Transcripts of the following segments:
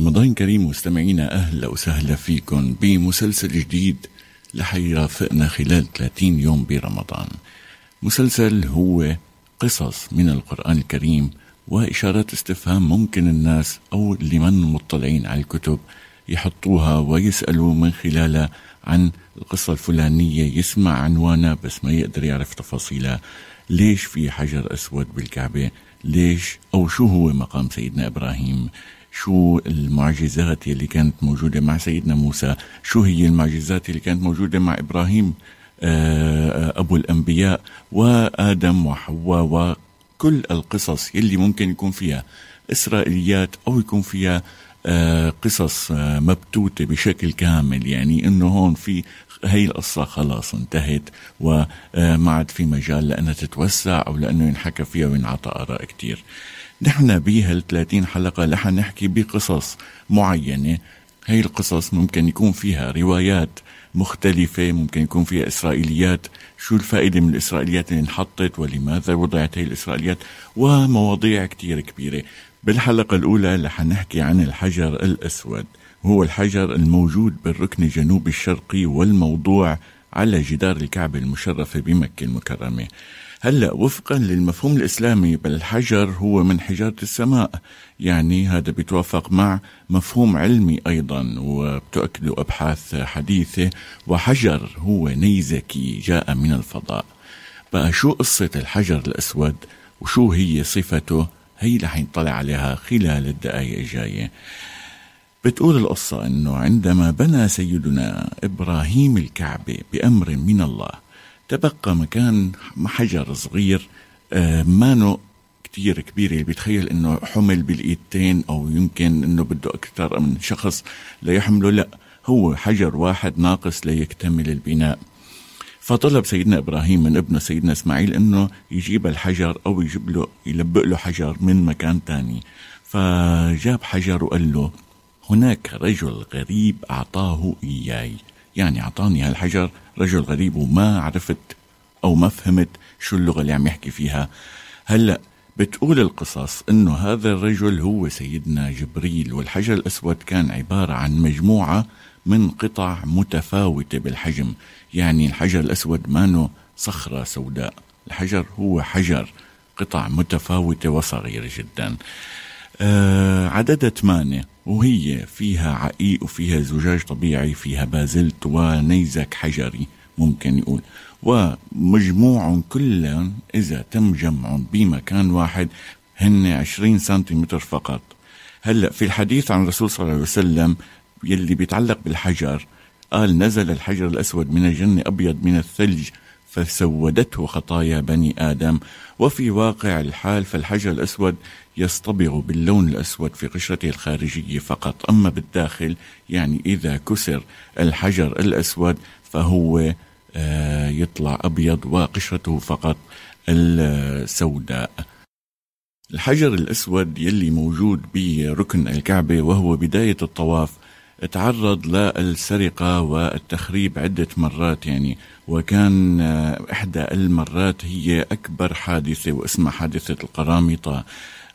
رمضان كريم مستمعينا أهلا وسهلا فيكم بمسلسل جديد لحيرافقنا خلال 30 يوم برمضان. مسلسل هو قصص من القرآن الكريم وإشارات استفهام ممكن الناس أو اللي من مطلعين على الكتب يحطوها ويسألوا من خلالها عن القصة الفلانية يسمع عنوانها بس ما يقدر يعرف تفاصيلها. ليش في حجر أسود بالكعبة؟ ليش أو شو هو مقام سيدنا إبراهيم؟ شو المعجزات اللي كانت موجودة مع سيدنا موسى؟ شو هي المعجزات اللي كانت موجودة مع إبراهيم آه، أبو الأنبياء وآدم وحواء وكل القصص يلي ممكن يكون فيها إسرائيليات أو يكون فيها آه، قصص آه، مبتوتة بشكل كامل. يعني إنه هون في هي القصة خلاص انتهت وما عاد في مجال لأنها تتوسع أو لأنه ينحكى فيها وينعطى آراء كتير. نحن بهال 30 حلقة رح نحكي بقصص معينة. هي القصص ممكن يكون فيها روايات مختلفة ممكن يكون فيها إسرائيليات. شو الفائدة من الإسرائيليات اللي انحطت؟ ولماذا وضعت هي الإسرائيليات؟ ومواضيع كتير كبيرة. بالحلقة الأولى رح نحكي عن الحجر الأسود. هو الحجر الموجود بالركن الجنوبي الشرقي والموضوع على جدار الكعبة المشرفة بمكة المكرمة. هلا وفقا للمفهوم الإسلامي بل الحجر هو من حجارة السماء. يعني هذا بيتوافق مع مفهوم علمي أيضا وبتؤكده أبحاث حديثة. وحجر هو نيزكي جاء من الفضاء. بقى شو قصة الحجر الأسود؟ وشو هي صفته؟ هي رح نطلع عليها خلال الدقائق الجاية. بتقول القصة أنه عندما بنى سيدنا إبراهيم الكعبة بأمر من الله تبقى مكان حجر صغير آه، مانو كتير كبير. اللي بيتخيل إنه حمل بالإيدتين أو يمكن إنه بده أكثر من شخص ليحمله لا هو حجر واحد ناقص ليكتمل البناء. فطلب سيدنا إبراهيم من ابنه سيدنا إسماعيل إنه يجيب الحجر أو يجيب له يلبق له حجر من مكان تاني. فجاب حجر وقال له هناك رجل غريب أعطاه إياي. يعني أعطاني هالحجر رجل غريب وما عرفت أو ما فهمت شو اللغة اللي عم يحكي فيها. هلأ بتقول القصص إنه هذا الرجل هو سيدنا جبريل والحجر الأسود كان عبارة عن مجموعة من قطع متفاوتة بالحجم. يعني الحجر الأسود مانو صخرة سوداء الحجر هو حجر قطع متفاوتة وصغيرة جدا. عددها ثمانية وهي فيها عقيق وفيها زجاج طبيعي فيها بازلت ونيزك حجري ممكن يقول. ومجموع كلهم إذا تم جمعهم بمكان واحد هن 20 سنتيمتر فقط. هلأ في الحديث عن الرسول صلى الله عليه وسلم يلي بيتعلق بالحجر قال نزل الحجر الأسود من الجنة أبيض من الثلج. فسودته خطايا بني آدم. وفي واقع الحال فالحجر الأسود يصطبغ باللون الأسود في قشرته الخارجية فقط. أما بالداخل يعني إذا كسر الحجر الأسود فهو آه، يطلع أبيض وقشرته فقط السوداء. الحجر الأسود يلي موجود بركن الكعبة وهو بداية الطواف تعرض للسرقة والتخريب عدة مرات يعني وكان آه، إحدى المرات هي أكبر حادثة واسمها حادثة القرامطة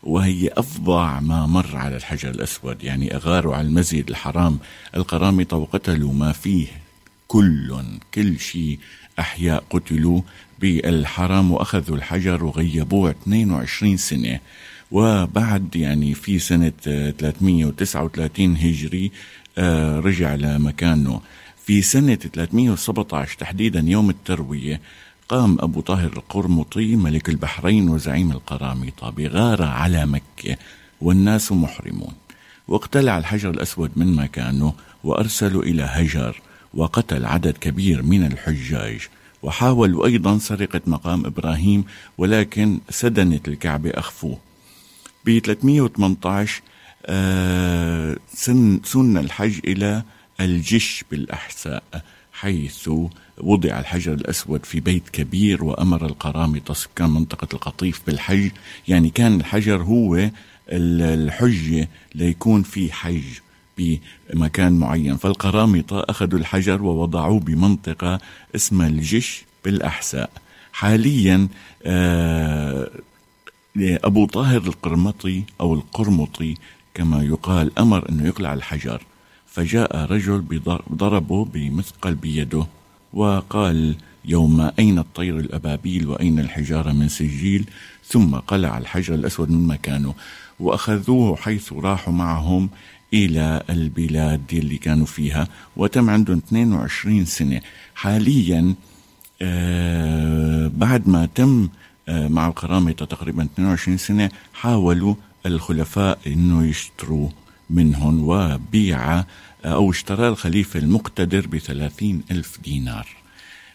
وهي أفظع ما مر على الحجر الأسود يعني أغاروا على المسجد الحرام القرامطة وقتلوا ما فيه كل كل شيء أحياء قتلوا بالحرام وأخذوا الحجر وغيبوه 22 سنة. وبعد يعني في سنة 339 هجري آه، رجع لمكانه. في سنة 317 تحديدا يوم التروية قام أبو طاهر القرمطي ملك البحرين وزعيم القرامطة بغارة على مكة والناس محرمون. واقتلع الحجر الأسود من مكانه وأرسلوا إلى هجر وقتل عدد كبير من الحجاج. وحاولوا أيضا سرقة مقام إبراهيم ولكن سدنت الكعبة أخفوه. ب 318 آه سن, سن الحج إلى الجش بالأحساء حيث وضع الحجر الأسود في بيت كبير وأمر القرامطة سكان منطقة القطيف بالحج. يعني كان الحجر هو الحجة ليكون في حج بمكان معين. فالقرامطة أخذوا الحجر ووضعوه بمنطقة اسمها الجش بالأحساء. حاليا آه أبو طاهر القرمطي أو القرمطي كما يقال أمر أنه يقلع الحجر فجاء رجل ضربه بمثقل بيده وقال يوم أين الطير الأبابيل وأين الحجارة من سجيل؟ ثم قلع الحجر الأسود من مكانه وأخذوه حيث راحوا معهم إلى البلاد اللي كانوا فيها وتم عندهم 22 سنة. حاليا آه بعد ما تم آه مع القرامطة تقريبا 22 سنة حاولوا الخلفاء أنه يشتروا منهم وبيع أو اشترى الخليفة المقتدر بثلاثين ألف دينار.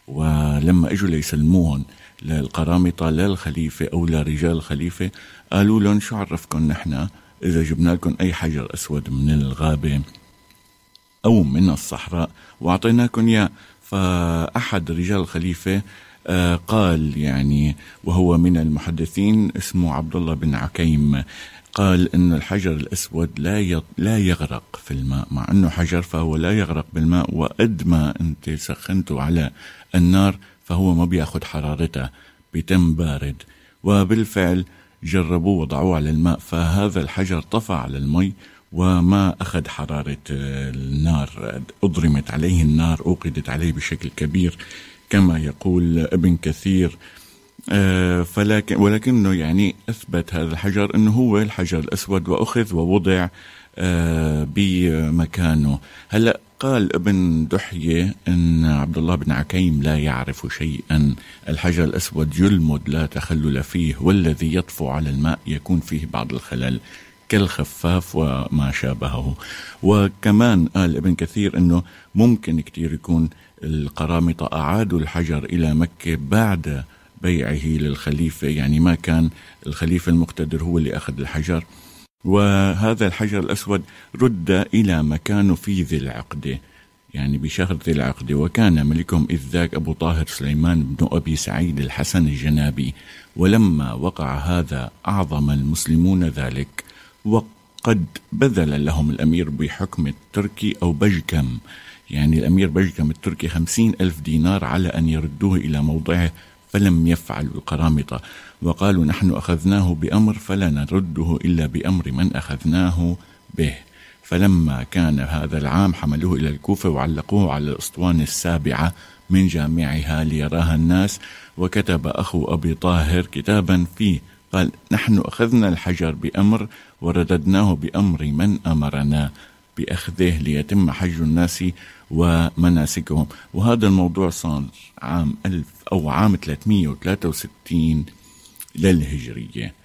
ولما إجوا ليسلموهم للقرامطة للخليفة أو لرجال الخليفة قالوا لهم شو عرفكم نحن إذا جبنا لكم أي حجر أسود من الغابة أو من الصحراء وأعطيناكم إياه. فأحد رجال الخليفة آه، قال يعني وهو من المحدثين اسمه عبد الله بن عكيم قال أن الحجر الأسود لا لا يغرق في الماء مع أنه حجر فهو لا يغرق بالماء وقد ما أنت سخنته على النار فهو ما بياخد حرارته بيتم بارد. وبالفعل جربوه وضعوه على الماء فهذا الحجر طفى على المي وما أخذ حرارة النار أضرمت عليه النار أوقدت عليه بشكل كبير. كما يقول ابن كثير فلكن ولكنه يعني أثبت هذا الحجر إنه هو الحجر الأسود وأخذ ووضع آه، بمكانه. هلأ قال ابن دحية إن عبد الله بن عكيم لا يعرف شيئا. الحجر الأسود يلمد لا تخلل فيه والذي يطفو على الماء يكون فيه بعض الخلل كالخفاف وما شابهه. وكمان قال ابن كثير إنه ممكن كتير يكون القرامطة أعادوا الحجر إلى مكة بعد بيعه للخليفة يعني ما كان الخليفة المقتدر هو اللي أخذ الحجر. وهذا الحجر الأسود رد إلى مكانه في ذي العقدة يعني بشهر ذي العقدة. وكان ملكهم إذ ذاك أبو طاهر سليمان بن أبي سعيد الحسن الجنابي. ولما وقع هذا أعظم المسلمون ذلك وقد بذل لهم الأمير بحكم التركي أو بجكم. يعني الأمير بجكم التركي خمسين ألف دينار على أن يردوه إلى موضعه فلم يفعلوا القرامطة. وقالوا نحن أخذناه بأمر فلا نرده إلا بأمر من أخذناه به. فلما كان هذا العام حملوه إلى الكوفة وعلقوه على الأسطوانة السابعة من جامعها ليراها الناس. وكتب أخو أبي طاهر كتابا فيه. قال نحن أخذنا الحجر بأمر ورددناه بأمر من أمرنا. بأخذه ليتم حج الناس ومناسكهم. وهذا الموضوع صار عام ألف أو عام 363 للهجرية.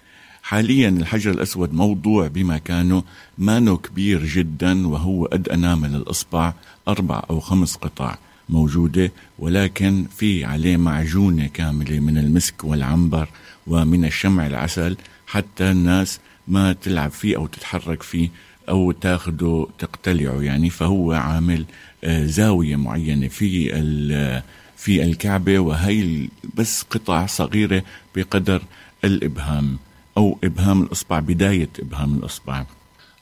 حاليا الحجر الأسود موضوع بمكانه مانو كبير جدا وهو قد أنامل الإصبع أربع أو خمس قطع موجودة ولكن في عليه معجونة كاملة من المسك والعنبر ومن الشمع العسل حتى الناس ما تلعب فيه أو تتحرك فيه أو تاخده تقتلعه يعني فهو عامل آه، زاوية معينة في في الكعبة وهي بس قطع صغيرة بقدر الإبهام أو إبهام الإصبع بداية إبهام الإصبع.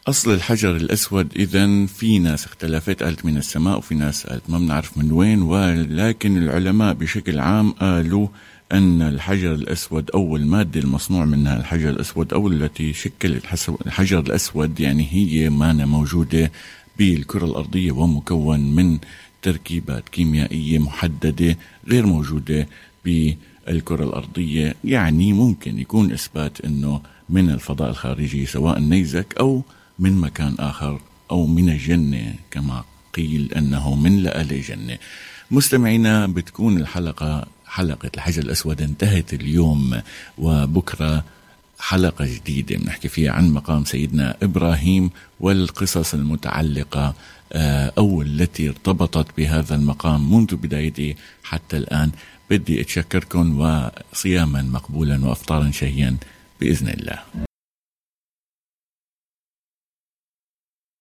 أصل الحجر الأسود إذا في ناس اختلفت قالت من السماء وفي ناس قالت ما بنعرف من وين ولكن العلماء بشكل عام قالوا أن الحجر الأسود أو المادة المصنوع منها الحجر الأسود أو التي شكلت الحجر الأسود يعني هي مانة موجودة بالكرة الأرضية ومكون من تركيبات كيميائية محددة غير موجودة بالكرة الأرضية. يعني ممكن يكون إثبات أنه من الفضاء الخارجي سواء نيزك أو من مكان آخر أو من الجنة كما قيل أنه من لآل جنة. مستمعينا بتكون الحلقة حلقة الحجر الأسود انتهت اليوم وبكرة حلقة جديدة بنحكي فيها عن مقام سيدنا إبراهيم والقصص المتعلقة آه، أو التي ارتبطت بهذا المقام منذ بدايته حتى الآن. بدي أتشكركم وصياما مقبولا وأفطارا شهيا بإذن الله.